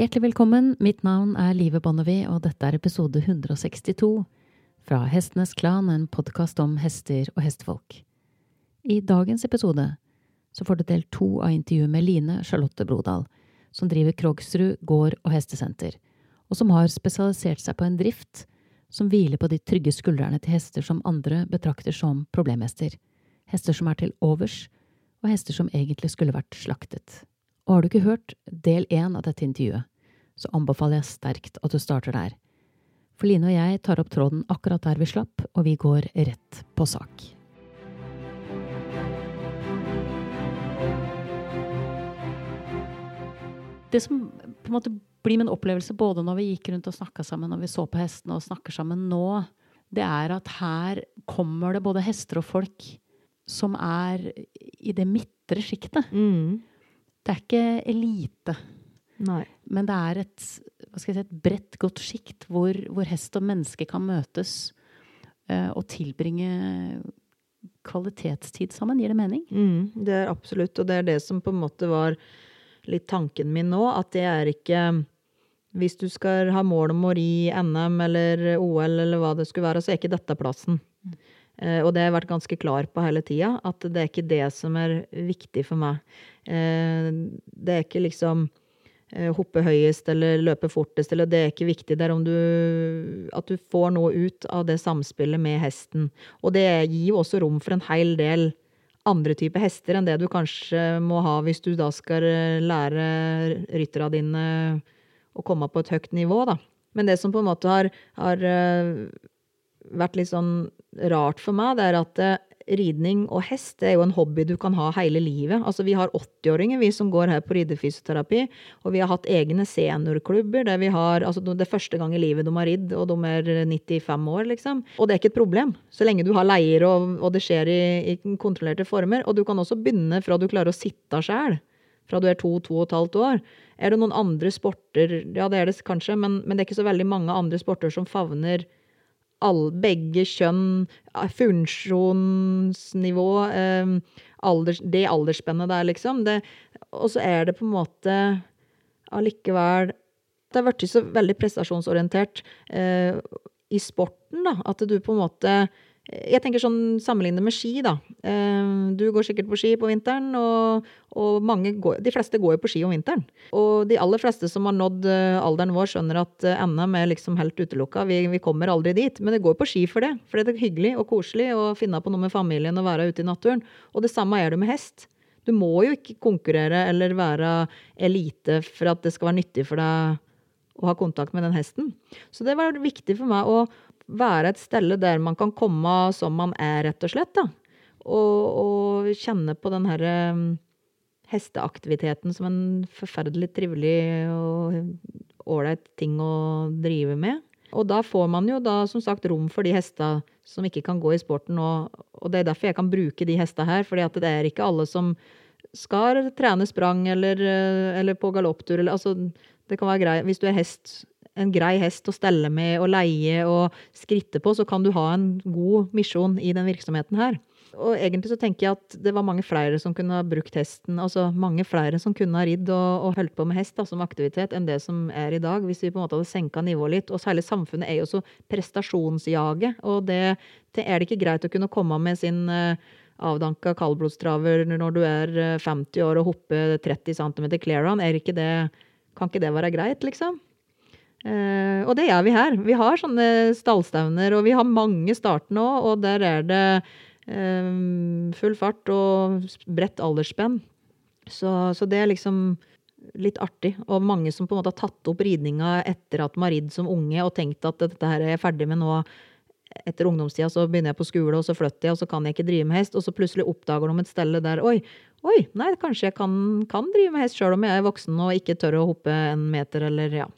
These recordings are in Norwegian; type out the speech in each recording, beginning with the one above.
Hjertelig velkommen, mitt navn er Live Bonnevie, og dette er episode 162 fra Hestenes Klan, en podkast om hester og hestefolk. I dagens episode så får du del to av intervjuet med Line Charlotte Brodal, som driver Krogsrud gård og hestesenter, og som har spesialisert seg på en drift som hviler på de trygge skuldrene til hester som andre betrakter som problemhester, hester som er til overs, og hester som egentlig skulle vært slaktet. Og har du ikke hørt del én av dette intervjuet, så anbefaler jeg sterkt at du starter der. For Line og jeg tar opp tråden akkurat der vi slapp, og vi går rett på sak. Det som på en måte blir min opplevelse både når vi gikk rundt og snakka sammen, når vi så på hestene og snakker sammen nå, det er at her kommer det både hester og folk som er i det midtre sjiktet. Mm. Det er ikke elite. Nei. Men det er et, hva skal jeg si, et bredt, godt sjikt hvor, hvor, hest og menneske kan møtes uh, og tilbringe kvalitetstid sammen. Gir det mening? Mm, det er absolutt. Og det er det som på en måte var litt tanken min nå. At det er ikke Hvis du skal ha mål om å ri NM eller OL eller hva det skulle være, så er ikke dette plassen. Mm. Uh, og det har jeg vært ganske klar på hele tida, at det er ikke det som er viktig for meg. Uh, det er ikke liksom hoppe høyest eller løpe fortest, eller det er ikke viktig. Det er om du At du får noe ut av det samspillet med hesten. Og det gir jo også rom for en hel del andre typer hester enn det du kanskje må ha hvis du da skal lære rytterne dine å komme på et høyt nivå, da. Men det som på en måte har, har vært litt sånn rart for meg, det er at eh, ridning og hest det er jo en hobby du kan ha hele livet. Altså Vi har 80-åringer vi som går her på ridefysioterapi, og vi har hatt egne seniorklubber der vi har altså Det er første gang i livet de har ridd, og de er 95 år, liksom. Og det er ikke et problem, så lenge du har leier og, og det skjer i, i, kontrollerte former. Og du kan også begynne fra du klarer å sitte sjæl. Fra du er to-to og et halvt år. Er det noen andre sporter Ja, det er det kanskje, men, men det er ikke så veldig mange andre sporter som favner all, begge kjønn, funksjonsnivå, eh, alders, det aldersspennet der, liksom. Og så er det på en måte allikevel Det har blitt så veldig prestasjonsorientert eh, i sporten, da. At du på en måte jeg tenker sånn sammenlignet med ski, da. Eh, du går sikkert på ski på vinteren, og, og går, de fleste går jo på ski om vinteren. Og de aller fleste som har nådd eh, alderen vår, skjønner at eh, NM er liksom helt utelukka. Vi, vi, kommer aldri dit. Men det går på ski for det. For det er hyggelig og koselig å finne på noe med familien og være ute i naturen. Og det samme er det med hest. Du må jo ikke konkurrere eller være elite for at det skal være nyttig for deg å ha kontakt med den hesten. Så det var viktig for meg å være et sted der man kan komme som man er, rett og slett. da. Og, og kjenne på den herre um, hesteaktiviteten som en forferdelig trivelig og ålreit ting å drive med. Og da får man jo da som sagt rom for de hestene som ikke kan gå i sporten. Og, og det er derfor jeg kan bruke de hestene her, fordi at det er ikke alle som skal trene sprang eller, eller på galopptur. altså, det kan være greit. Hvis du er hest en grei hest å stelle med og leie og skritte på, så kan du ha en god misjon i den virksomheten her. Og egentlig så tenker jeg at det var mange flere som kunne ha brukt hesten, altså mange flere som kunne ha ridd og, og holdt på med hest da, som aktivitet, enn det som er i dag, hvis vi på en måte hadde senka nivået litt. Og særlig samfunnet er jo så prestasjonsjaget, og det, det er det ikke greit å kunne komme med sin uh, avdanka kaldblodstraver når du er 50 år og hopper 30 cm clear on. Ikke det, kan ikke det være greit, liksom? Uh, og det gjør vi her. Vi har sånne stallstevner, og vi har mange start nå, og der er det uh, full fart og bredt aldersspenn. Så, så, det er liksom litt artig. Og mange som på en måte har tatt opp ridninga etter at de har ridd som unge og tenkt at dette her er jeg ferdig med nå. Etter ungdomstida så begynner jeg på skole, og så flytter jeg, og så kan jeg ikke drive med hest. Og så plutselig oppdager de et sted der Oi, oi, nei, kanskje jeg kan, kan drive med hest sjøl om jeg er voksen og ikke tør å hoppe en meter, eller ja.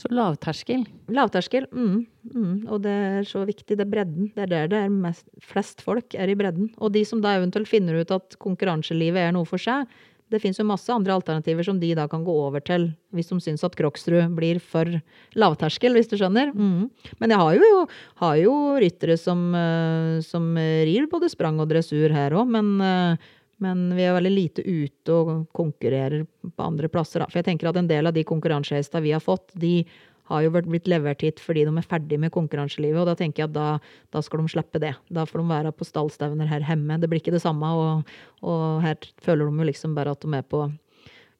Så lavterskel? Lavterskel, mm, mm. Og det er så viktig. Det er bredden. Det er der det er mest, flest folk er i bredden. Og de som da eventuelt finner ut at konkurranselivet er noe for seg, det fins jo masse andre alternativer som de da kan gå over til, hvis de syns at Kroksrud blir for lavterskel, hvis du skjønner. Mm. Men jeg har jo, har jo ryttere som, eh, som, rir både sprang og dressur her òg, men, eh, Men vi er veldig lite ute og konkurrerer på andre plasser. Da. For jeg tenker at en del av de konkurransehestene vi har fått, de har jo blitt levert hit fordi de er ferdig med konkurranselivet. Og da tenker jeg at da, da, skal de slippe det. Da får de være på stallstevner her hjemme. Det blir ikke det samme. Og, og her føler de jo liksom bare at de er på,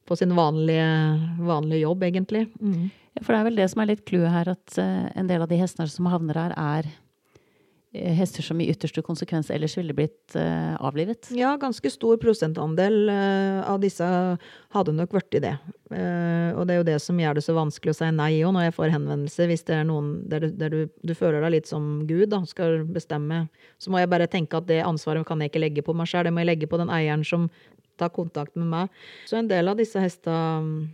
på sin vanlige, vanlige, jobb, egentlig. Mm. Ja, for det er vel det som er litt clouet her, at uh, en del av de hestene som havner her, er Eh, hester som i ytterste konsekvens ellers ville blitt uh, avlivet? Ja, ganske stor prosentandel uh, av disse hadde nok blitt det. Uh, og det er jo det som gjør det så vanskelig å si nei òg, når jeg får henvendelse. Hvis det er noen der, der du, du, føler deg litt som Gud, da, skal bestemme, så må jeg bare tenke at det ansvaret kan jeg ikke legge på meg sjøl, det må jeg legge på den eieren som tar kontakt med meg. Så en del av disse hestene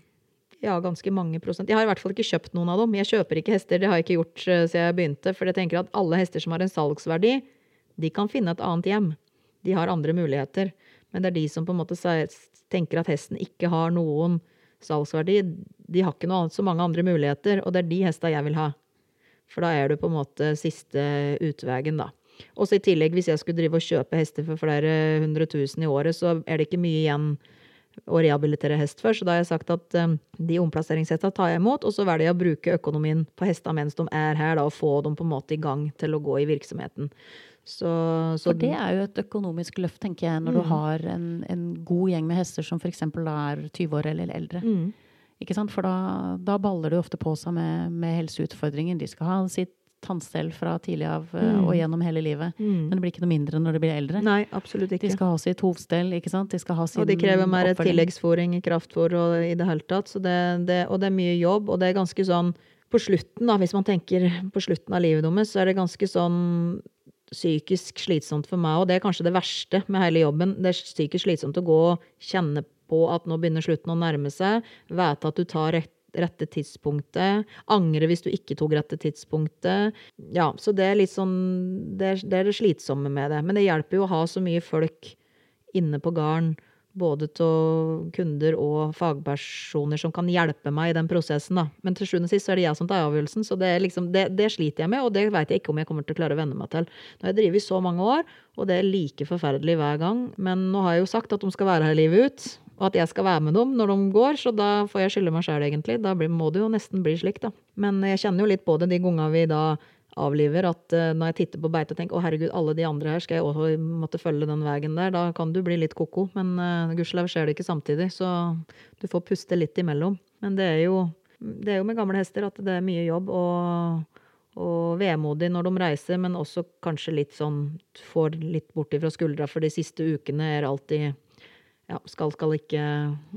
ja, ganske mange prosent. Jeg har i hvert fall ikke kjøpt noen av dem. Jeg kjøper ikke hester, det har jeg ikke gjort uh, siden jeg begynte. For jeg tenker at alle hester som har en salgsverdi, de kan finne et annet hjem. De har andre muligheter. Men det er de som på en måte tenker at hesten ikke har noen salgsverdi. De har ikke noe, så mange andre muligheter, og det er de hesta jeg vil ha. For da er du på en måte siste utveien, da. Også i tillegg, hvis jeg skulle drive og kjøpe hester for flere hundre tusen i året, så er det ikke mye igjen å rehabilitere hest før, Så da har jeg sagt at um, de omplasseringshestene tar jeg imot, og så velger jeg å bruke økonomien på hestene mens de er her, da, og få dem på en måte i gang til å gå i virksomheten. Så, så, for det er jo et økonomisk løft, tenker jeg, når mm. du har en, en, god gjeng med hester som f.eks. er 20 år eller eldre. Mm. For da, da, baller det ofte på seg med, med helseutfordringer. De skal ha sitt tannstell fra tidlig av eh, mm. og gjennom hele livet. Mm. Men det blir ikke noe mindre når de blir eldre. Nei, absolutt ikke. De skal ha sitt hovstell, ikke sant. De skal ha sin Og de krever mer tilleggsfòring i kraftfòr og i det hele tatt. Det, det, og det er mye jobb, og det er ganske sånn på slutten, da, hvis man tenker på slutten av livet deres, så er det ganske sånn psykisk slitsomt for meg, og det er kanskje det verste med hele jobben. Det er psykisk slitsomt å gå og kjenne på at nå begynner slutten å nærme seg, vite at du tar rett rette tidspunktet. Angre hvis du ikke tok rette tidspunktet. Ja, så det er litt sånn det er, det er, det slitsomme med det. Men det hjelper jo å ha så mye folk inne på gården. Både til kunder og fagpersoner som kan hjelpe meg i den prosessen. da. Men til sjuende og sist er det jeg som tar avgjørelsen, så det, liksom, det, det, sliter jeg med. Og det vet jeg ikke om jeg kommer til å klare å venne meg til. Nå har jeg drevet i så mange år, og det er like forferdelig hver gang. Men nå har jeg jo sagt at de skal være her livet ut og at jeg skal være med dem når de går, så da får jeg skylde meg sjøl, egentlig. Da må det jo nesten bli slik, da. Men jeg kjenner jo litt på det de gangene vi da avliver, at uh, når jeg titter på beite og tenker å herregud, alle de andre her, skal jeg også måtte følge den veien der, da kan du bli litt ko-ko. Men uh, gudskjelov skjer det ikke samtidig, så du får puste litt imellom. Men det er jo, det er jo med gamle hester at det er mye jobb. og og vemodig når de reiser, men også kanskje litt sånn får litt borti fra skuldra, for de siste ukene er alltid ja, skal, skal ikke,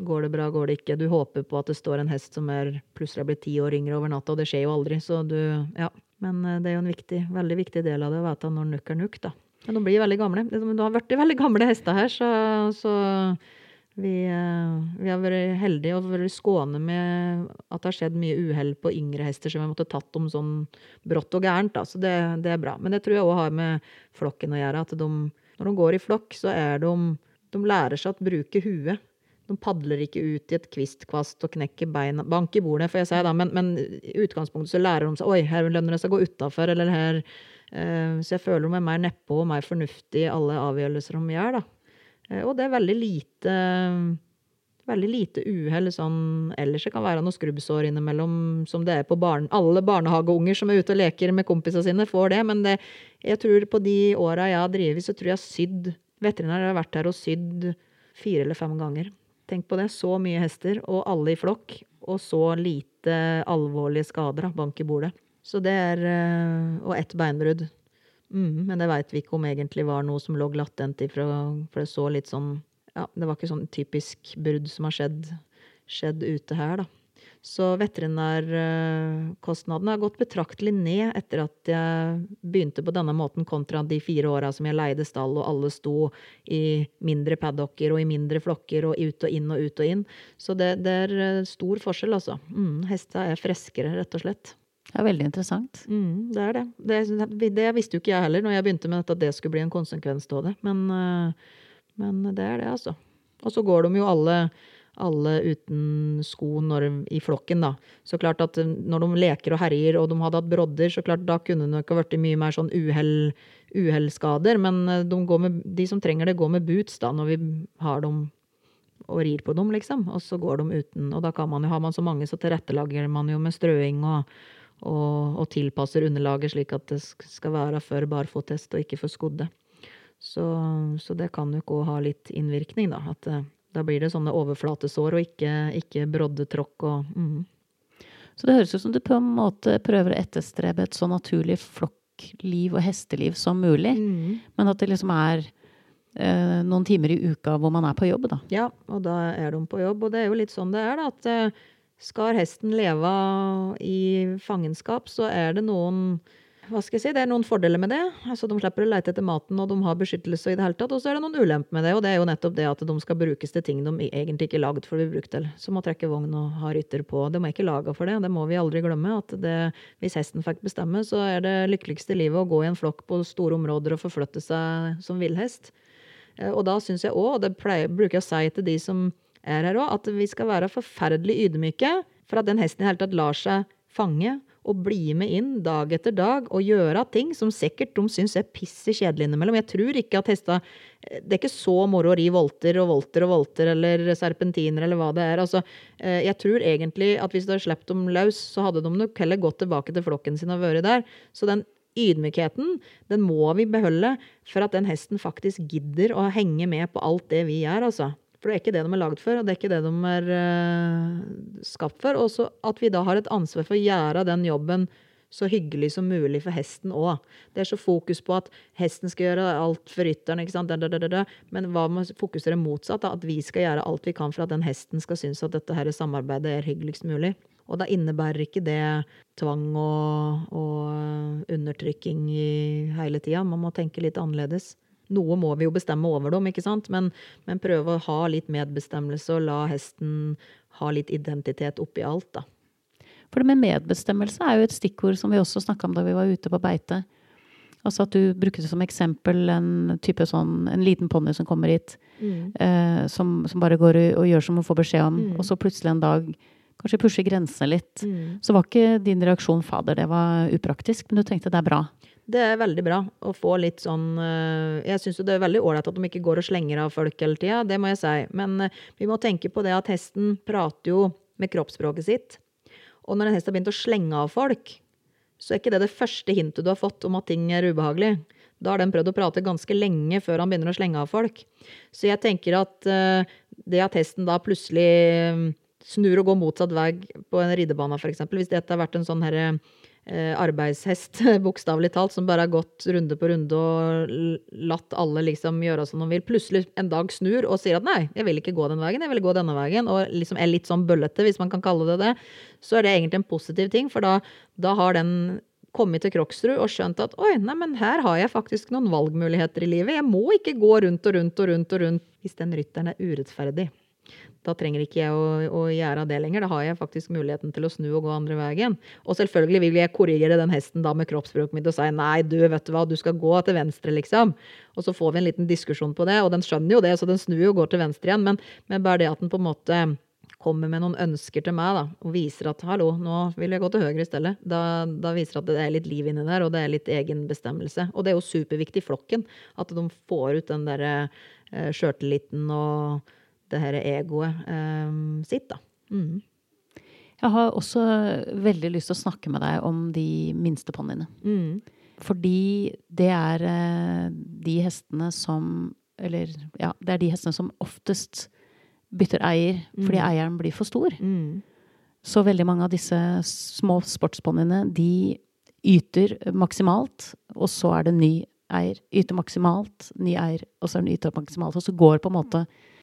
går det bra, går det ikke. Du håper på at det står en hest som er plutselig er blitt ti år yngre over natta, og det skjer jo aldri. Så du, ja. Men eh, det er jo en viktig, veldig viktig del av det å vite når nukk er nukk, da. Men de blir veldig gamle. Du har blitt veldig gamle hester her, så, så vi, eh, vi, har vært heldige og vært skåne med at det har skjedd mye uhell på yngre hester, så vi har måttet tatt dem sånn brått og gærent. Da. Så det, det er bra. Men det tror jeg òg har med flokken å gjøre. At de, når de går i flokk, så er de de lærer seg å bruke huet. De padler ikke ut i et kvistkvast og knekker beina Bank i bordet, får jeg si, da, men, men, i utgangspunktet så lærer de seg Oi, her lønner det seg å gå utafor, eller her uh, Så jeg føler de er mer nedpå og mer fornuftig i alle avgjørelser de gjør, da. Uh, og det er veldig lite Veldig lite uhell sånn ellers. Det kan være noe skrubbsår innimellom, som det er på barn, alle barnehageunger som er ute og leker med kompisene sine, får det. Men det, jeg tror på de åra jeg har drevet, så tror jeg sydd Veterinær har vært her og sydd fire eller fem ganger. Tenk på det. Så mye hester, og alle i flokk. Og så lite alvorlige skader. Bank i bordet. Så det er eh, Og ett beinbrudd. Mm, men det veit vi ikke om egentlig var noe som lå latent ifra, for det så litt sånn Ja, det var ikke sånn typisk brudd som har skjedd, skjedd ute her, da. Så veterinærkostnadene har gått betraktelig ned etter at jeg begynte på denne måten, kontra de fire åra som jeg leide stall, og alle sto i mindre paddocker og i mindre flokker og ut og inn og ut og inn. Så det, det er eh, stor forskjell, altså. Mm, Hesta er freskere, rett og slett. Det er veldig interessant. Mm, det er det. det. det. visste jo ikke jeg heller når jeg begynte med dette, at det skulle bli en konsekvens av det. Men, eh, men det er det, altså. Og så går de jo alle alle uten sko når, i flokken, da. Så klart at når de leker og herjer og de hadde hatt brodder, så klart da kunne det nok ha blitt mye mer sånn uhell, uhellskader. Men de, med, de, som trenger det, går med boots da når vi har dem og rir på dem, liksom. Og så går de uten. Og da kan man jo, har man så mange, så tilrettelager man jo med strøing og og, og, tilpasser underlaget slik at det skal være for barfottest og ikke for skodde. Så, så det kan jo òg ha litt innvirkning, da. At eh, da blir det sånne overflatesår og ikke, ikke broddetråkk og mm. Så det høres ut som du på en måte prøver å etterstrebe et så naturlig flokkliv og hesteliv som mulig, mm. men at det liksom er eh, noen timer i uka hvor man er på jobb, da. Ja, og da er de på jobb. Og det er jo litt sånn det er, da. At eh, skal hesten leve i fangenskap, så er det noen hva skal jeg si, Det er noen fordeler med det. Altså, De slipper å leite etter maten, og de har beskyttelse i det hele tatt. Og så er det noen ulemper med det, og det er jo nettopp det at de skal brukes til ting de egentlig ikke er lagd for å bli brukt til. Som å trekke vogn og ha rytter på. De er ikke laga for det, det må vi aldri glemme. at det, Hvis hesten fikk bestemme, så er det lykkeligste livet å gå i en flokk på store områder og forflytte seg som villhest. Eh, og da syns jeg òg, og det pleier, bruker jeg å si til de som er her òg, at vi skal være forferdelig ydmyke for at den hesten i hele tatt lar seg fange og bli med inn dag etter dag og gjøre ting som sikkert de syns er pissi kjedelig innimellom. Jeg tror ikke at hesta Det er ikke så moro å ri volter og volter og volter eller serpentiner eller hva det er. Altså, eh, jeg tror egentlig at hvis du hadde sluppet dem løs, så hadde de nok heller gått tilbake til flokken sin og vært der. Så den ydmykheten, den må vi beholde for at den hesten faktisk gidder å henge med på alt det vi gjør, altså. For det er ikke det de er lagd for, og det er ikke det de er uh, skapt for. Og at vi da har et ansvar for å gjøre den jobben så hyggelig som mulig for hesten òg. Det er så fokus på at hesten skal gjøre alt for rytteren. ikke sant? Da, da, da, Men hva med å fokusere motsatt? Da? At vi skal gjøre alt vi kan for at den hesten skal synes at dette her samarbeidet er hyggeligst mulig. Og da innebærer ikke det tvang og, og undertrykking i hele tida. Man må tenke litt annerledes. Noe må vi jo bestemme over dem, ikke sant? Men, men prøve å ha litt medbestemmelse og la hesten ha litt identitet oppi alt, da. For det med medbestemmelse er jo et stikkord som vi også snakka om da vi var ute på beite. Altså at du brukte som eksempel en type sånn, en liten ponni som kommer hit, mm. eh, som, som, bare går og, gjør som hun får beskjed om, mm. og så plutselig en dag kanskje pusher grensene litt. Mm. Så var ikke din reaksjon 'fader, det var upraktisk', men du tenkte det er bra? Det er veldig bra å få litt sånn eh, Jeg syns jo det er veldig ålreit at de ikke går og slenger av folk hele tida, det må jeg si. Men eh, vi må tenke på det at hesten prater jo med kroppsspråket sitt. Og når en hest har begynt å slenge av folk, så er ikke det det første hintet du har fått om at ting er ubehagelig. Da har den prøvd å prate ganske lenge før han begynner å slenge av folk. Så jeg tenker at uh, det at hesten da plutselig snur og går motsatt vei på en ridebane, f.eks., hvis dette har vært en sånn herre eh, arbeidshest, bokstavelig talt, som bare har gått runde på runde og latt alle liksom gjøre som de vil, plutselig en dag snur og sier at nei, jeg vil ikke gå den veien, jeg vil gå denne veien, og liksom er litt sånn bøllete, hvis man kan kalle det det, så er det egentlig en positiv ting, for da, da har den kommet til Kroksrud og skjønt at oi, nei, men her har jeg faktisk noen valgmuligheter i livet. Jeg må ikke gå rundt og rundt og rundt og rundt hvis den rytteren er urettferdig da trenger ikke jeg å, å, gjøre det lenger. Da har jeg faktisk muligheten til å snu og gå andre veien. Og selvfølgelig vil jeg korrigere den hesten da med kroppsspråket mitt og si nei, du vet du hva, du skal gå til venstre, liksom. Og så får vi en liten diskusjon på det, og den skjønner jo det, så den snur jo og går til venstre igjen. Men, men bare det at den på en måte kommer med noen ønsker til meg da, og viser at hallo, nå vil jeg gå til høyre i stedet. Da, da viser at det er litt liv inni der, og det er litt egen bestemmelse. Og det er jo superviktig i flokken at de får ut den derre eh, sjøltilliten og det her egoet um, sitt, da. Mm. Jeg har også veldig lyst til å snakke med deg om de minste ponniene. Mm. Fordi det er uh, de hestene som Eller ja, det er de hestene som oftest bytter eier fordi mm. eieren blir for stor. Mm. Så veldig mange av disse små sportsponniene, de yter maksimalt, og så er det ny eier. Yter maksimalt, ny eier, og så er den yter maksimalt. Og så går på en måte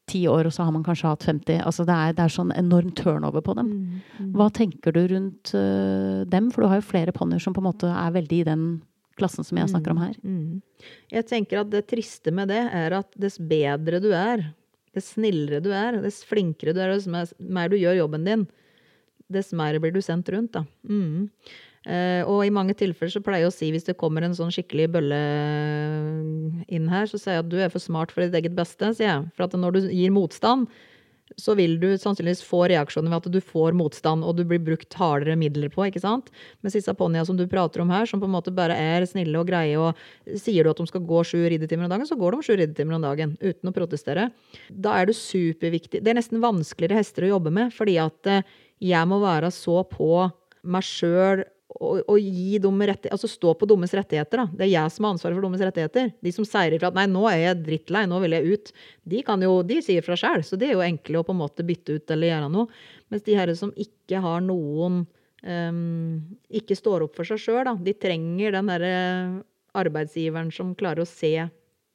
ti år, og så har man kanskje hatt 50. Altså det er, det er sånn enorm turnover på dem. Mm, mm. Hva tenker du rundt uh, dem? For du har jo flere ponnier som på en måte er veldig i den klassen som jeg snakker om her. Mm. Jeg tenker at det triste med det er at dess bedre du er, dess snillere du er, dess flinkere du er, dess mer du gjør jobben din, dess mer blir du sendt rundt, da. Mm. Uh, og i mange tilfeller så pleier jeg å si, hvis det kommer en sånn skikkelig bølle inn her, så sier jeg at du er for smart for ditt eget beste, sier jeg. For at når du gir motstand, så vil du sannsynligvis få reaksjoner ved at du får motstand, og du blir brukt hardere midler på, ikke sant? Mens disse ponnia som du prater om her, som på en måte bare er snille og greie, og sier du at de skal gå sju riddetimer om dagen, så går de sju riddetimer om dagen, uten å protestere. Da er det superviktig. Det er nesten vanskeligere hester å jobbe med, fordi at eh, jeg må være så på meg sjøl og, å, gi dumme rettigheter, altså stå på dummes rettigheter. Da. Det er jeg som har ansvaret for dummes rettigheter. De som seirer fra at 'nei, nå er jeg drittlei, nå vil jeg ut', de kan jo, de sier fra sjæl. Så det er jo enkle å på en måte bytte ut eller gjøre noe. Mens de her som ikke har noen um, Ikke står opp for seg sjøl, de trenger den derre arbeidsgiveren som klarer å se,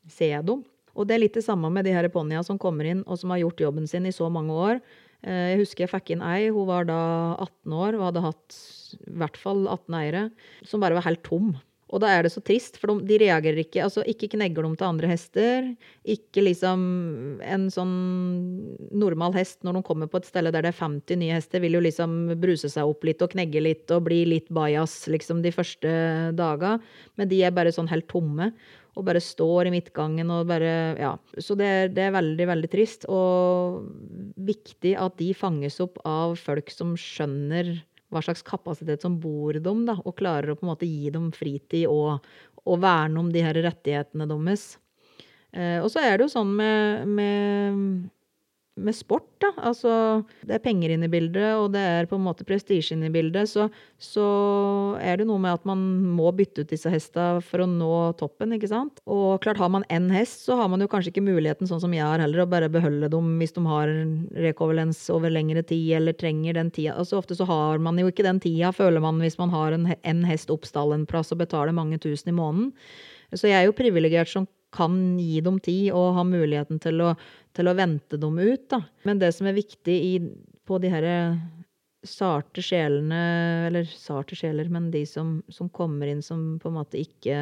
se dem. Og det er litt det samme med de her ponnia som kommer inn og som har gjort jobben sin i så mange år. Eh, jeg husker jeg fikk inn ei, hun var da 18 år og hadde hatt i hvert fall 18 eiere, som bare var helt tom. Og da er det så trist, for de, de reagerer ikke. altså Ikke knegger de til andre hester. Ikke liksom en sånn normal hest når de kommer på et sted der det er 50 nye hester, vil jo liksom bruse seg opp litt og knegge litt og bli litt bajas liksom de første daga. Men de er bare sånn helt tomme og bare står i midtgangen og bare Ja. Så det er, det er, veldig, veldig trist. Og viktig at de fanges opp av folk som skjønner hva slags kapasitet som bor dem, da, og klarer å på en måte gi dem fritid og, og verne om de her rettighetene deres. Eh, og så er det jo sånn med, med med sport, da. Altså, det er penger inne i bildet, og det er på en måte prestisje inne i bildet. Så, så, er det noe med at man må bytte ut disse hestene for å nå toppen, ikke sant. Og klart, har man én hest, så har man jo kanskje ikke muligheten, sånn som jeg har heller, å bare beholde dem hvis de har rekovalens over lengre tid, eller trenger den tida. Altså, ofte så har man jo ikke den tida, føler man, hvis man har en, en hest oppstall en plass og betaler mange tusen i måneden. Så jeg er jo privilegert som kan gi dem tid og ha muligheten til å, til å vente dem ut. Da. Men det som er viktig i, på de her sarte sjelene, eller sarte sjeler, men de som, som, kommer inn som på en måte ikke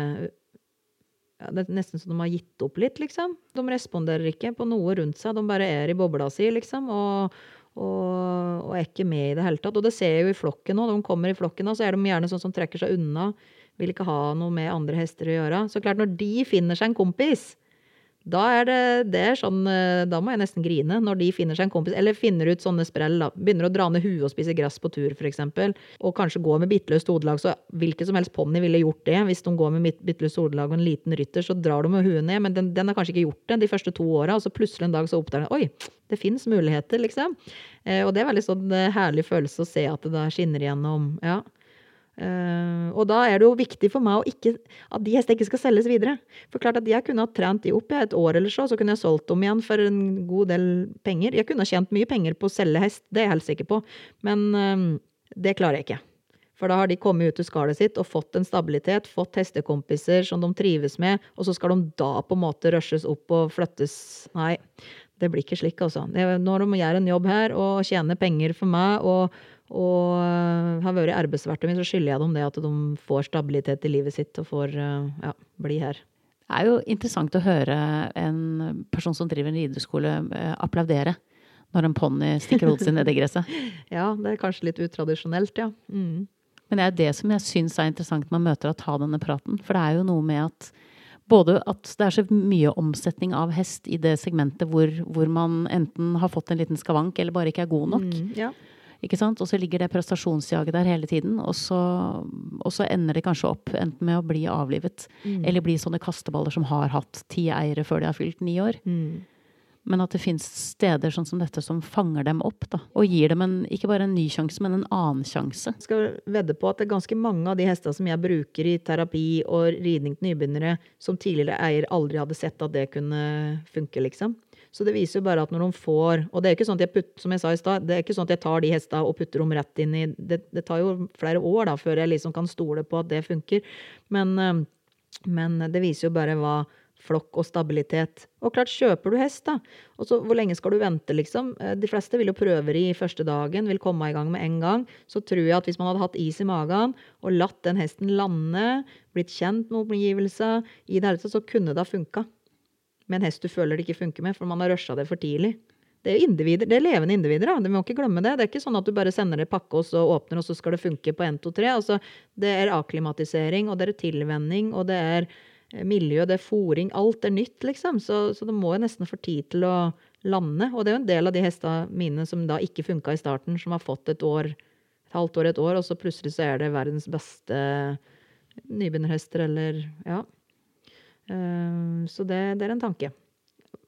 ja, Det er nesten så de har gitt opp litt, liksom. De responderer ikke på noe rundt seg. De bare er i bobla si, liksom. Og, og, og er ikke med i det hele tatt. Og det ser jeg jo i flokken. Når de kommer i flokken, nå, så er de gjerne sånn som trekker seg unna vil ikke ha noe med andre hester å gjøre. Så klart, når de finner seg en kompis, da er det, det er sånn, eh, da må jeg nesten grine. Når de finner seg en kompis, eller finner ut sånne sprell. Da. Begynner å dra ned huet og spise gress på tur, f.eks. Og kanskje gå med bitteløst hodelag. Så hvilken som helst ponni ville gjort det. Hvis de går med bitteløst hodelag og en liten rytter, så drar de med huet ned. Men den, den har kanskje ikke gjort det de første to åra, og så plutselig en dag så oppdager den oi, det fins muligheter, liksom. Eh, og det er veldig sånn eh, herlig følelse å se at det da skinner igjennom. ja. Uh, og da er det jo viktig for meg ikke, at de hestene ikke skal selges videre. For klart at Jeg kunne ha trent de opp i et år eller så, så kunne jeg solgt dem igjen for en god del penger. Jeg kunne ha tjent mye penger på å selge hest, det er jeg helt sikker på, men uh, det klarer jeg ikke. For da har de kommet ut til skallet sitt og fått en stabilitet, fått hestekompiser som de trives med, og så skal de da på en måte rushes opp og flyttes Nei, det blir ikke slik, altså. Når de gjør en jobb her og tjener penger for meg og og eh, har vært arbeidsverktøy min, så skylder jeg dem det at de får stabilitet i livet sitt og får eh, ja, bli her. Det er jo interessant å høre en person som driver en rideskole eh, applaudere når en ponni stikker hodet sitt ned i gresset. ja, det er kanskje litt utradisjonelt, ja. Mm. Men det er det som jeg syns er interessant når man møter å ta denne praten. For det er jo noe med at både at det er så mye omsetning av hest i det segmentet hvor, hvor man enten har fått en liten skavank eller bare ikke er god nok. Mm, ja. Ikke sant? Og så ligger det prestasjonsjaget der hele tiden. Og så, og så, ender det kanskje opp enten med å bli avlivet mm. eller bli sånne kasteballer som har hatt ti eiere før de har fylt ni år. Mm. Men at det fins steder sånn som dette som fanger dem opp da, og gir dem en, ikke bare en ny sjanse, men en annen sjanse. Jeg skal vedde på at det er ganske mange av de hestene som jeg bruker i terapi og ridning til nybegynnere, som tidligere eier aldri hadde sett at det kunne funke, liksom. Så det viser jo bare at når de får Og det er ikke sånn at jeg putter, som jeg sa i stad, det er ikke sånn at jeg tar de hestene og putter dem rett inn i det, det, tar jo flere år da, før jeg liksom kan stole på at det funker. Men, eh, men det viser jo bare hva flokk og stabilitet. Og klart, kjøper du hest, da, og så hvor lenge skal du vente, liksom? Eh, de fleste vil jo prøve i første dagen, vil komme i gang med en gang. Så tror jeg at hvis man hadde hatt is i magen og latt den hesten lande, blitt kjent med omgivelsene, i det hele tatt, så kunne det ha funka med en hest du føler det ikke funker med, for man har rusha det for tidlig. Det er, individer, det er levende individer, da. Du må ikke glemme det. Det er ikke sånn at du bare sender det pakke og så åpner, og så skal det funke på 1, 2, 3. Altså, det er akklimatisering, og det er tilvenning, og det er eh, miljø, det er fòring. Alt er nytt, liksom. Så, så det må jo nesten få tid til å lande. Og det er jo en del av de hestene mine som da ikke funka i starten, som har fått et år, et halvt år, et år, og så plutselig så er det verdens beste nybegynnerhester, eller ja. Eh, så det, det er en tanke.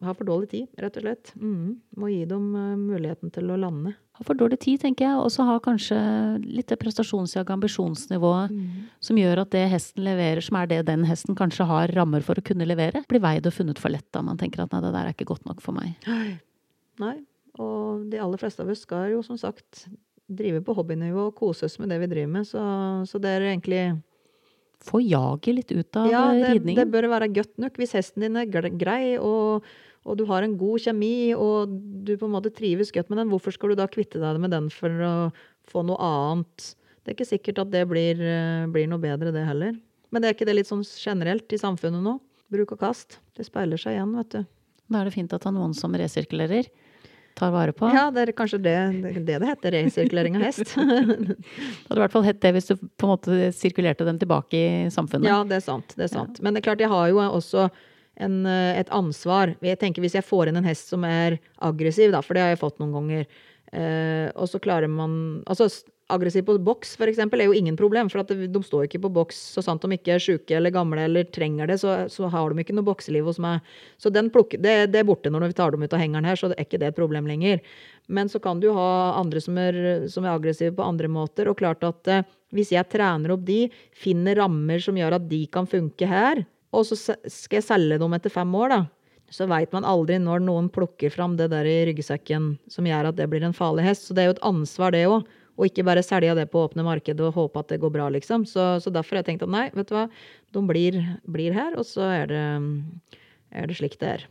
Har for dårlig tid, rett og slett. Mm. Må gi dem eh, muligheten til å lande. Har for dårlig tid, tenker jeg, og så har kanskje litt det prestasjonsjaget, ambisjonsnivået, Mm. som gjør at det hesten leverer, som er det den hesten kanskje har rammer for å kunne levere, blir veid og funnet for lett da man tenker at nei, det der er ikke godt nok for meg. Nei. Og de aller fleste av oss skal jo som sagt drive på hobbynivå og kose oss med det vi driver med, så, så det er egentlig Få jaget litt ut av Ja, det, det, det bør være godt nok. Hvis hesten din er grei, og, og du har en god kjemi, og du på en måte trives godt med den, hvorfor skal du da kvitte deg med den for å få noe annet? Det er ikke sikkert at det blir, eh, blir noe bedre, det heller. Men det er ikke det litt sånn generelt i samfunnet nå? Bruk og kast. Det speiler seg igjen, vet du. Da er det fint at det er noen som resirkulerer, tar vare på. Ja, det er kanskje det det, det heter, resirkulering av hest. Det hadde i hvert fall hett det hvis du på en måte sirkulerte dem tilbake i samfunnet. Ja, det er sant. det er sant. Men det er klart, jeg har jo også en, eh, et ansvar. Jeg tenker Hvis jeg får inn en hest som er aggressiv, da, for det har jeg fått noen ganger, eh, og så klarer man altså Aggressiv på boks for eksempel, er jo ingen problem, for at de, står ikke på boks så sant de ikke er syke eller gamle eller trenger det, så, så har de ikke noe bokseliv hos meg. Så plukker, det, det er borte når vi tar dem ut av hengeren her, så er ikke det et problem lenger. Men så kan du ha andre som er, som er aggressive på andre måter. Og klart at eh, hvis jeg trener opp de, finner rammer som gjør at de kan funke her, og så skal jeg selge dem etter fem år, da, så veit man aldri når noen plukker fram det der i ryggsekken som gjør at det blir en farlig hest. Så det er jo et ansvar, det òg. Og ikke bare selge det på åpne marked og håpe at det går bra, liksom. Så, så derfor har jeg tenkt at nei, vet du hva, de blir, blir her, og så er det, er det slik det er.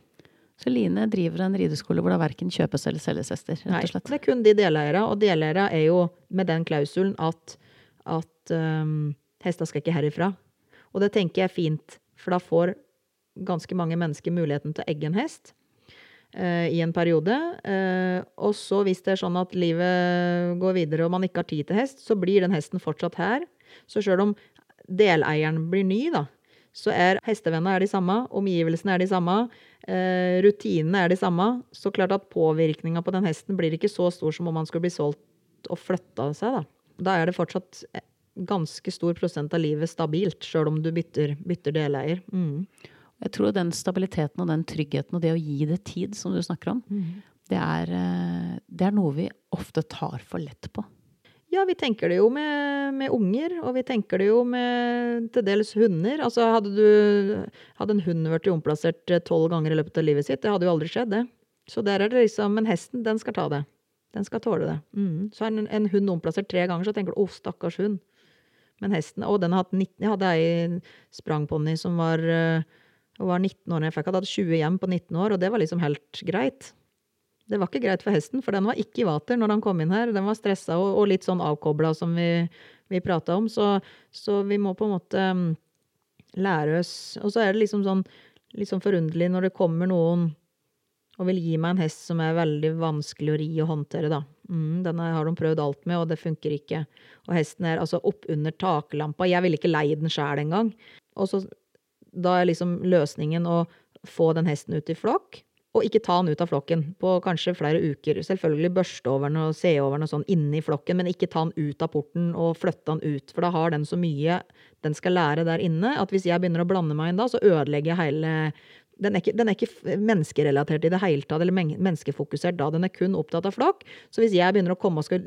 Så Line driver en rideskole hvor det verken kjøpes eller selges hester, rett og slett. Nei, det er kun de deleierne. og deleierne er jo med den klausulen at, at um, hester skal ikke herifra. Og det tenker jeg er fint, for da får ganske mange mennesker muligheten til å egge en hest eh, i en periode. Eh, og så hvis det er sånn at livet går videre og man ikke har tid til hest, så blir den hesten fortsatt her. Så sjøl om deleieren blir ny, da, så er hestevennene de samme, omgivelsene er de samme, eh, rutinene er de samme. Så klart at påvirkninga på den hesten blir ikke så stor som om man skulle bli solgt og flytta seg, da. Da er det fortsatt eh, ganske stor prosent av livet stabilt, sjøl om du bytter, bytter deleier. Mm. Jeg tror den stabiliteten og den tryggheten og det å gi det tid, som du snakker om, det er, eh, det er noe vi ofte tar for lett på. Ja, vi tenker det jo med, med unger, og vi tenker det jo med til dels hunder. Altså, hadde, du, hadde en hund vært omplassert eh, tolv ganger i løpet av livet sitt, det hadde jo aldri skjedd, det. Så der er det liksom Men hesten, den skal ta det. Den skal tåle det. Mm. Så er en, en hund omplassert tre ganger, så tenker du 'å, stakkars hund'. Men hesten Og den har hatt 19 Jeg hadde ei sprangponni som var, eh, hun var 19 år da jeg fikk. Hadde 20 hjem på 19 år, og det var liksom helt greit. Det var ikke greit for hesten, for den var ikke i vater når den kom inn her. Den var stressa og, og litt sånn avkobla, som vi, vi prata om. Så, så vi må på en måte um, lære oss Og så er det liksom sånn litt sånn forunderlig når det kommer noen og vil gi meg en hest som er veldig vanskelig å ri og håndtere, da. Mm, den har de prøvd alt med, og det funker ikke. Og hesten er altså oppunder taklampa. Jeg ville ikke leie den sjæl engang. Og så da er liksom løsningen å få den hesten ut i flokk, og ikke ta den ut av flokken på kanskje flere uker. Selvfølgelig børste over den og se over den og sånn inni flokken, men ikke ta den ut av porten og flytte den ut. For da har den så mye den skal lære der inne, at hvis jeg begynner å blande meg inn da, så ødelegger jeg hele den er, ikke, den er ikke menneskerelatert i det hele tatt, eller men- menneskefokusert da. Den er kun opptatt av flokk. Så hvis jeg begynner å komme og skal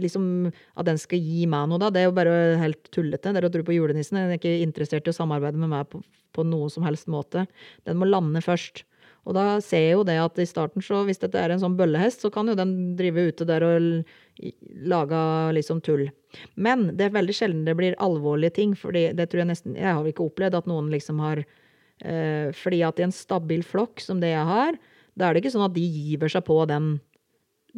liksom, At den skal gi meg noe, da, det er jo bare helt tullete. Det er å tro på julenissen. Den er ikke interessert i å samarbeide med meg på, på noe som helst måte. Den må lande først. Og da ser jeg jo det at i starten, så hvis dette er en sånn bøllehest, så kan jo den drive ute der og lage liksom tull. Men det er veldig sjelden det blir alvorlige ting, for det tror jeg nesten Jeg har ikke opplevd at noen liksom har Fordi at i en stabil flokk som det jeg har, da er det ikke sånn at de giver seg på den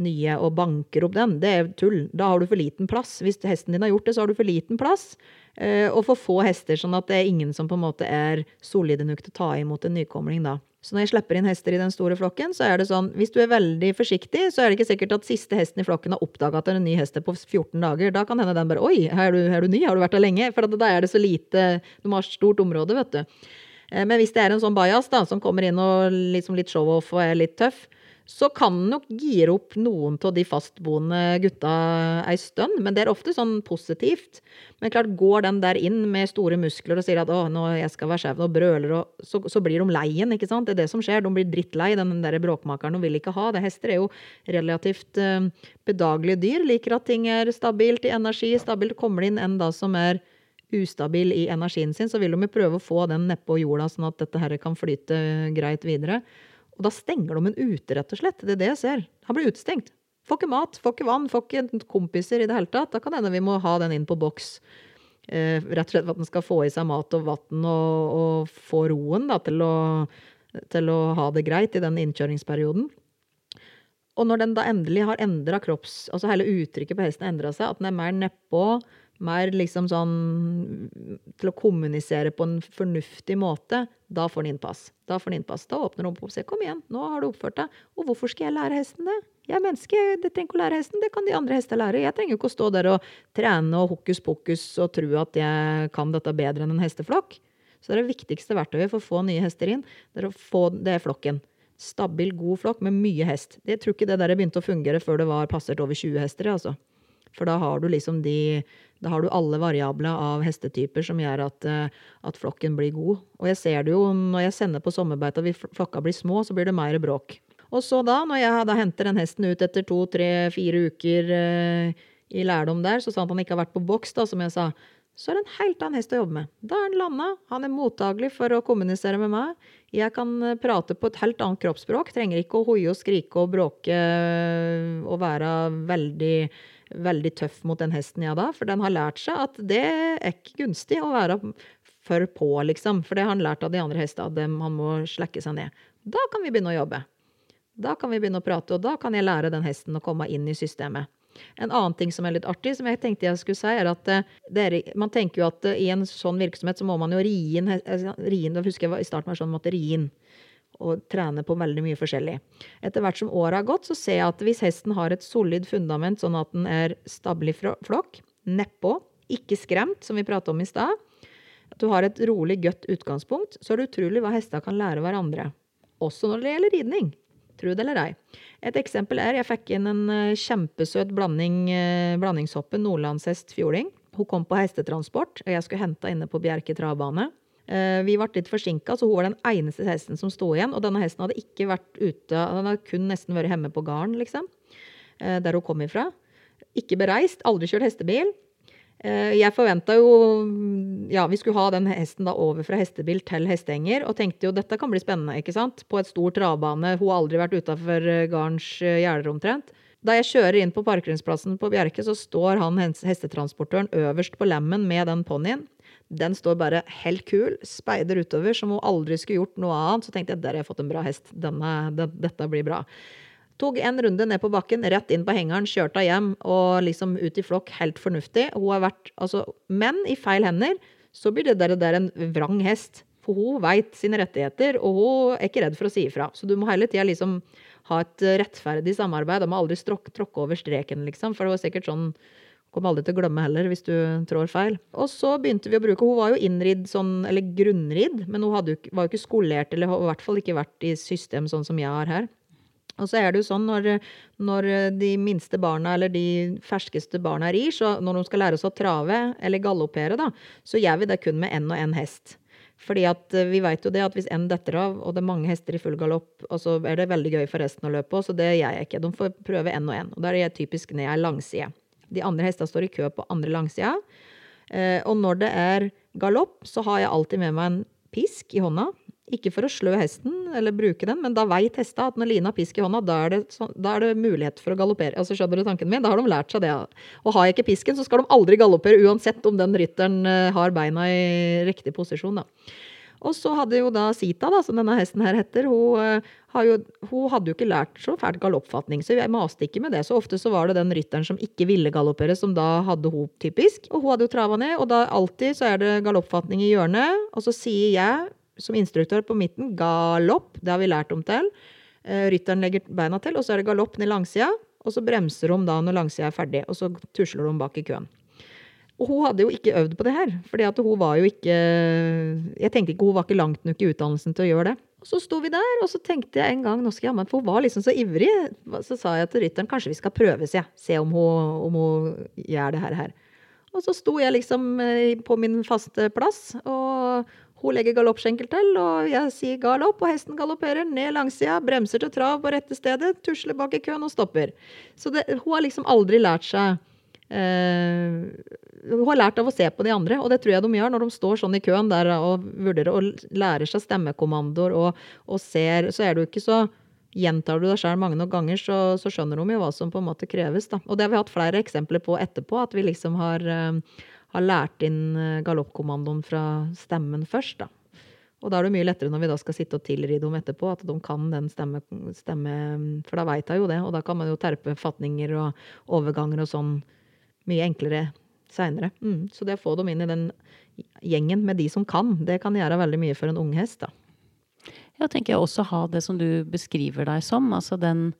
nye og banker opp den. Det er tull. Da har du for liten plass. Hvis hesten din har gjort det, så har du for liten plass. Eh, og for få hester, sånn at det er ingen som på en måte er solide nok til å ta imot en nykomling da. Så når jeg slipper inn hester i den store flokken, så er det sånn, hvis du er veldig forsiktig, så er det ikke sikkert at siste hesten i flokken har oppdaga at det er en ny hest på 14 dager. Da kan hende den bare Oi, er du, er du ny? Har du vært der lenge? For da er det så lite De har stort område, vet du. Eh, Men hvis det er en sånn bajas da, som kommer inn og liksom litt show-off og er litt tøff, så kan den nok gire opp noen av de fastboende gutta ei stund. Men det er ofte sånn positivt. Men klart, går den der inn med store muskler og sier at 'å, nå jeg skal være skjev' og brøler, og så, så blir de leien, ikke sant. Det er det som skjer. De blir drittlei, den der bråkmakeren. De vil ikke ha det. Hester er jo relativt uh, bedagelige dyr. Liker at ting er stabilt i energi. Stabilt kommer det inn en da som er ustabil i energien sin, så vil de prøve å få den nedpå jorda, sånn at dette her kan flyte greit videre. Og da stenger de en ute, rett og slett. Det er det jeg ser. Han blir utestengt. Får ikke mat, får ikke vann, får ikke kompiser i det hele tatt. Da kan hende vi må ha den inn på boks. Eh, rett og slett for at den skal få i seg mat og vann og, og, få roen da, til, å, til å ha det greit i den innkjøringsperioden. Og når den da endelig har endra kropps... Altså hele uttrykket på hesten endra seg, at den er mer nedpå, mer liksom sånn til å kommunisere på en fornuftig måte, da får han innpass. Da får den innpass. Da åpner hun opp og sier 'kom igjen, nå har du oppført deg'. Og hvorfor skal jeg lære hesten det? Jeg er menneske, jeg trenger ikke å lære hesten, det kan de andre hester lære. Jeg trenger ikke å stå der og trene og hokus pokus og tro at jeg kan dette bedre enn en hesteflokk. Så det det viktigste verktøyet for å få nye hester inn, det er å få det flokken. Stabil, god flokk med mye hest. Jeg tror ikke det der begynte å fungere før det var passert over 20 hester, altså. For da har du liksom de Da har du alle variabler av hestetyper som gjør at, eh, at flokken blir god. Og jeg ser det jo når jeg sender på sommerbeite og flokka blir små, så blir det mer bråk. Og så da, når jeg da henter den hesten ut etter to, tre, fire uker eh, i lærdom der, så sa han at han ikke har vært på boks, da, som jeg sa, så er det en helt annen hest å jobbe med. Da er han landa, han er mottagelig for å kommunisere med meg. Jeg kan eh, prate på et helt annet kroppsspråk, trenger ikke å hoie og skrike og bråke og være veldig veldig tøff mot den hesten jeg da, for den har lært seg at det er ikke gunstig å være for på, liksom. For det har han lært av de andre hestene, at han må slekke seg ned. Da kan vi begynne å jobbe. Da kan vi begynne å prate, og da kan jeg lære den hesten å komme inn i systemet. En annen ting som er litt artig, som jeg tenkte jeg skulle si, er at er, man tenker jo at i en sånn virksomhet så må man jo ri inn, ri inn husker jeg I starten var sånn måtte ri inn og trene på veldig mye forskjellig. Etter hvert som året har gått, så ser jeg at hvis hesten har et solid fundament, sånn at den er stabil i flokk, nedpå, ikke skremt, som vi pratet om i stad, at du har et rolig, godt utgangspunkt, så er det utrolig hva hester kan lære hverandre. Også når det gjelder ridning. Tro det eller ei. Et eksempel er jeg fikk inn en kjempesøt blanding, blandingshoppe, nordlandshest fjording. Hun kom på hestetransport, og jeg skulle hente henne på Bjerke travbane. Vi ble litt forsinka, så hun var den eneste hesten som sto igjen. Og denne hesten hadde ikke vært ute, den hadde kun nesten vært hjemme på gården, liksom. Der hun kom ifra. Ikke bereist, aldri kjørt hestebil. Jeg forventa jo Ja, vi skulle ha den hesten da over fra hestebil til hestehenger, og tenkte jo dette kan bli spennende, ikke sant. På et stor travbane. Hun har aldri vært utafor gardens gjerder omtrent. Da jeg kjører inn på parkeringsplassen på Bjerke, så står han hestetransportøren øverst på lemmen med den ponnien. Den står bare helt kul, speider utover som hun aldri skulle gjort noe annet. Så tenkte jeg der har jeg fått en bra hest. Denne, den, dette blir bra. Tok en runde ned på bakken, rett inn på hengeren, kjørte hjem og liksom ut i flokk helt fornuftig. Hun har vært, altså, Men i feil hender så blir det der, der en vrang hest. For hun veit sine rettigheter, og hun er ikke redd for å si ifra. Så du må hele tida liksom ha et rettferdig samarbeid. Du må aldri tråkke over streken, liksom. For det var sikkert sånn Kommer aldri til å glemme heller, hvis du trår feil. Og så begynte vi å bruke Hun var jo innridd sånn, eller grunnridd, men hun hadde var jo ikke skolert, eller i hvert fall ikke vært i system sånn som jeg har her. Og så er det jo sånn når, når de minste barna, eller de ferskeste barna rir, så når de skal lære oss å trave, eller galoppere, da, så gjør vi det kun med én og én hest. Fordi at vi veit jo det at hvis én detter av, og det er mange hester i full galopp, og så er det veldig gøy for resten å løpe på, så det gjør jeg ikke. De får prøve én og én. Og da er det typisk ned ei langside. De andre hestene står i kø på andre langsida. Eh, og når det er galopp, så har jeg alltid med meg en pisk i hånda. Ikke for å slø hesten eller bruke den, men da veit hesta at når Line har pisk i hånda, da er, det, så, da er det mulighet for å galoppere. Altså, skjønner du tanken min? Da har de lært seg det. Og har jeg ikke pisken, så skal de aldri galoppere, uansett om den rytteren har beina i riktig posisjon. da. Og så hadde jo da Sita, da, som denne hesten her heter, hun, jo, hun hadde jo ikke lært så fælt galoppfatning, så jeg maste ikke med det. Så ofte så var det den rytteren som ikke ville galoppere, som da hadde hun typisk. Og hun hadde jo trava ned, og da alltid så er det galoppfatning i hjørnet. Og så sier jeg som instruktør på midten galopp, det har vi lært om til. Rytteren legger beina til, og så er det galopp ned langsida. Og så bremser de da når langsida er ferdig, og så tusler de bak i køen. Og hun hadde jo ikke øvd på det her, fordi at hun var jo ikke Jeg tenkte ikke hun var ikke langt nok i utdannelsen til å gjøre det. Og så sto vi der, og så tenkte jeg en gang nå skal jeg ha meg, For hun var liksom så ivrig. Så sa jeg til rytteren kanskje vi skal prøve, sier. Se om hun, om hun gjør det her. Og så sto jeg liksom eh, på min faste plass, og hun legger galoppskjenkel til, og jeg sier galopp, og hesten galopperer ned langsida, bremser til trav på rette stedet, tusler bak i køen og stopper. Så det, hun har liksom aldri lært seg eh, Hun har lært av å se på de andre, og det tror jeg de gjør når de står sånn i køen der og vurderer og lærer seg stemmekommandoer og, og ser. Så er du ikke så Gjentar du deg sjøl mange nok ganger, så, så, skjønner de jo hva som på en måte kreves. Da. Og det har vi hatt flere eksempler på etterpå, at vi liksom har, uh, har lært inn uh, galoppkommandoen fra stemmen først. da. Og da er det mye lettere når vi da skal sitte og tilri dem etterpå, at de kan den stemme, stemme For da veit hun jo det, og da kan man jo terpe fatninger og overganger og sånn mye enklere seinere. Mm. Så det å få dem inn i den gjengen med de som kan, det kan gjøre veldig mye for en ung hest. da. Ja, tenker jeg også ha det som du beskriver deg som. Altså den,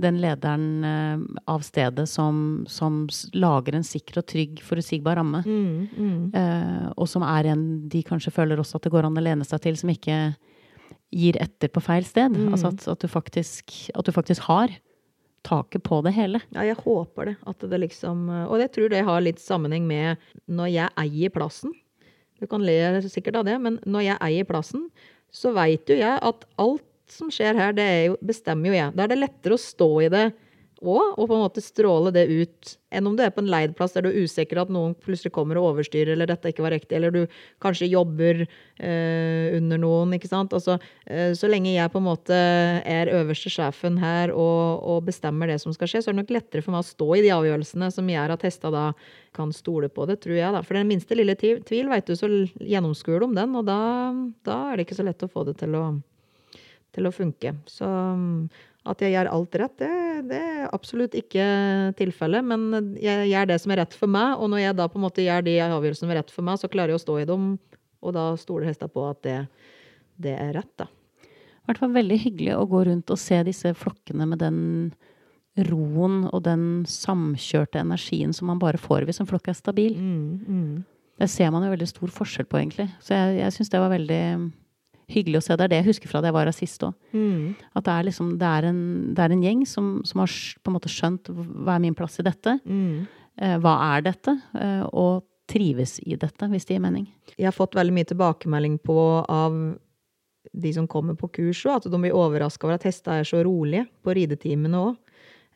den lederen eh, av stedet som, som, lager en sikker og trygg, forutsigbar ramme. Mm, mm. Eh, og som er en de kanskje føler også at det går an å lene seg til, som ikke gir etter på feil sted. Mm. Altså at, at, du faktisk, at, du faktisk, har taket på det hele. Ja, jeg håper det. At det liksom Og jeg tror det har litt sammenheng med når jeg eier plassen. Du kan le sikkert av det, men når jeg eier plassen, så veit jo jeg at alt som skjer her, det jo, bestemmer jo jeg. Da er det lettere å stå i det òg, og på en måte stråle det ut, enn om du er på en leid plass der du er usikker at noen plutselig kommer og overstyrer, eller dette ikke var riktig, eller du kanskje jobber eh, under noen, ikke sant. Altså, eh, så lenge jeg på en måte er øverste sjefen her og, og, bestemmer det som skal skje, så er det nok lettere for meg å stå i de avgjørelsene som gjør at hesta da kan stole på det, tror jeg. da. For den minste lille tvil, veit du, så gjennomskuer de den, og da, da, er det ikke så lett å få det til å, til å funke. Så at jeg gjør alt rett, det, det er absolutt ikke tilfellet. Men jeg gjør det som er rett for meg, og når jeg da på en måte gjør de avgjørelsene som er rett for meg, så klarer jeg å stå i dem, og da stoler hesta på at det, det, er rett, da. Det har vært veldig hyggelig å gå rundt og se disse flokkene med den roen og den samkjørte energien som man bare får hvis en flokk er stabil. Mm, mm. Det ser man jo veldig stor forskjell på, egentlig. Så jeg, jeg syns det var veldig hyggelig å se. Det er det jeg husker fra da jeg var her sist òg. Mm. At det er, liksom, det, er en, det er en gjeng som, som, har på en måte skjønt hva er min plass i dette. Mm. Eh, hva er dette? Eh, og trives i dette, hvis det gir mening. Jeg har fått veldig mye tilbakemelding på av de som kommer på kurs og at de blir overraska over at hester er så rolige på ridetimene òg.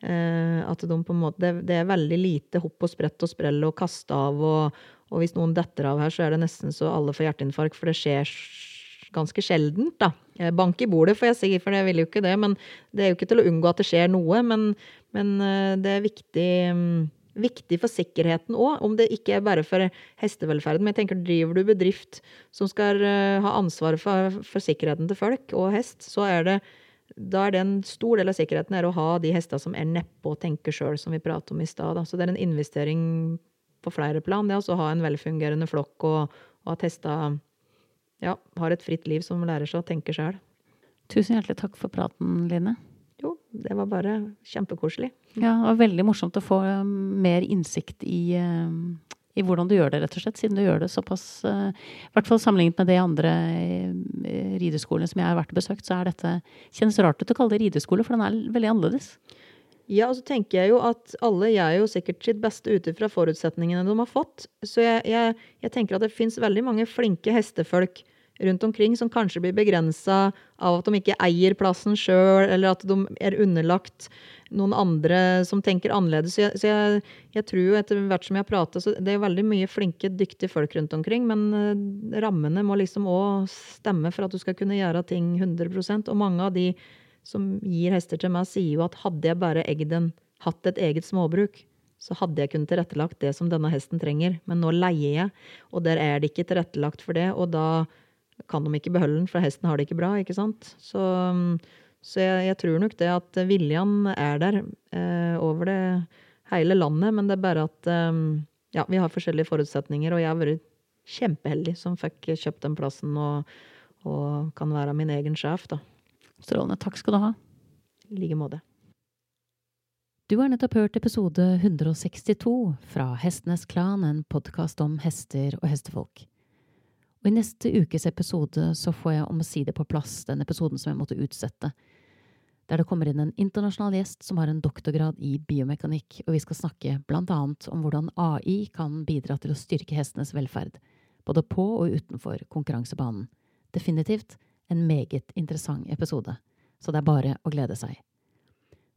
Eh, at de på en måte, det, det, er veldig lite hopp og sprett og sprell og kaste av. Og, og hvis noen detter av her, så er det nesten så alle får hjerteinfarkt, for det skjer ganske sjeldent, da. Bank i bordet, får jeg si, for jeg vil jo ikke det. Men det er jo ikke til å unngå at det skjer noe. Men, men eh, det er viktig, mm, viktig for sikkerheten òg, om det ikke er bare for hestevelferden. Men jeg tenker, driver du bedrift som skal eh, ha ansvaret for, for sikkerheten til folk og hest, så er det da er det en stor del av sikkerheten er å ha de hestene som er nedpå og tenker sjøl, som vi pratet om i stad. Så det er en investering på flere plan, det å ha en velfungerende flokk og, og at hestene ja, har et fritt liv som lærer seg å tenke sjøl. Tusen hjertelig takk for praten, Line. Jo, det var bare kjempekoselig. Ja, det var veldig morsomt å få um, mer innsikt i, um, i hvordan du gjør det, rett og slett. Siden du gjør det såpass uh, I hvert fall sammenlignet med de andre rideskolene som jeg har vært og besøkt, så er dette Kjennes rart ut å kalle det rideskole, for den er veldig annerledes. Ja, og så tenker jeg jo at alle gjør jo sikkert sitt beste ut fra forutsetningene de har fått. Så jeg, jeg, jeg tenker at det fins veldig mange flinke hestefolk rundt omkring som kanskje blir begrensa av at de ikke eier plassen sjøl, eller at de er underlagt noen andre som tenker annerledes. Så jeg, så jeg, jeg tror jo etter hvert som jeg prater, så det er veldig mye flinke, dyktige folk rundt omkring, men uh, rammene må liksom òg stemme for at du skal kunne gjøre ting 100% Og mange av de som gir hester til meg, sier jo at hadde jeg bare eggd en, hatt et eget småbruk, så hadde jeg kunnet tilrettelagt det som denne hesten trenger. Men nå leier jeg, og der er det ikke tilrettelagt for det. Og da kan de ikke beholde den, for hesten har det ikke bra. ikke sant? Så, så jeg, jeg, tror nok det at viljen er der eh, over det hele landet, men det er bare at eh, ja, vi har forskjellige forutsetninger, og jeg har vært kjempeheldig som fikk kjøpt den plassen og, og kan være min egen sjef, da. Strålende. Takk skal du ha. I like måte. Du har nettopp hørt episode 162 fra Hestenes Klan, en podkast om hester og hestefolk. Og i neste ukes episode så får jeg om å si det på plass den episoden som jeg måtte utsette, der det kommer inn en internasjonal gjest som har en doktorgrad i biomekanikk, og vi skal snakke blant annet om hvordan AI kan bidra til å styrke hestenes velferd, både på og utenfor konkurransebanen. Definitivt en meget interessant episode, så det er bare å glede seg.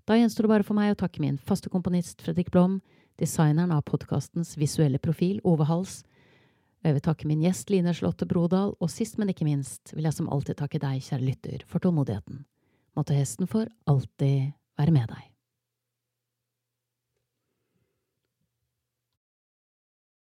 Da gjenstår det bare for meg å takke min faste komponist Fredrik Blom, designeren av podkastens visuelle profil Ove Hals, og jeg vil takke min gjest Line Slåtte Brodal, og sist, men ikke minst vil jeg som alltid takke deg, kjære lytter, for tålmodigheten. Måtte hesten for alltid være med deg.